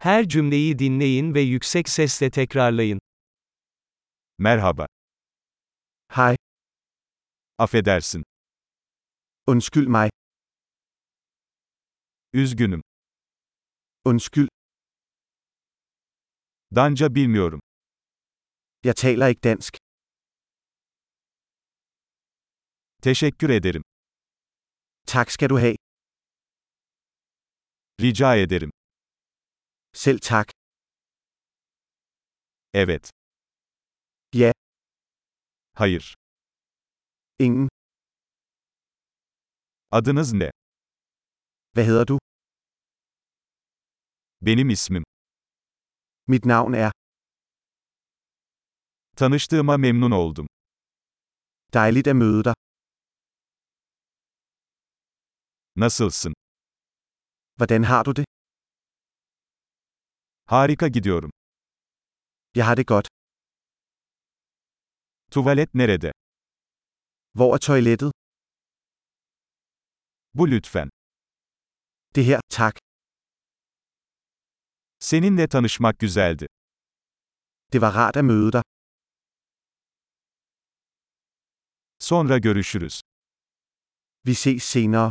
Her cümleyi dinleyin ve yüksek sesle tekrarlayın. Merhaba. Hej, Affedersin. undskyld mig, Üzgünüm. undskyld, Danca bilmiyorum. jeg taler ikke dansk. Teşekkür ederim. Tak skal du have. Rica ederim. Selv tak. Evet. Ja, Hayır. ingen. Adınız ne? Hvad hedder du? Benim ismim. Mit navn er. Tanıştığıma memnun oldum. Dejligt at møde dig. Nasılsın? Hvordan har du det? Harika gidiyorum. Jeg har det godt. Tuvalet nerede? Hvor er toilettet? Bu lütfen. Det her, tak. Seninle tanışmak güzeldi. Det var rart at møde dig. Sonra görüşürüz. Vi ses senere.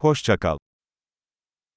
Hoşça kal.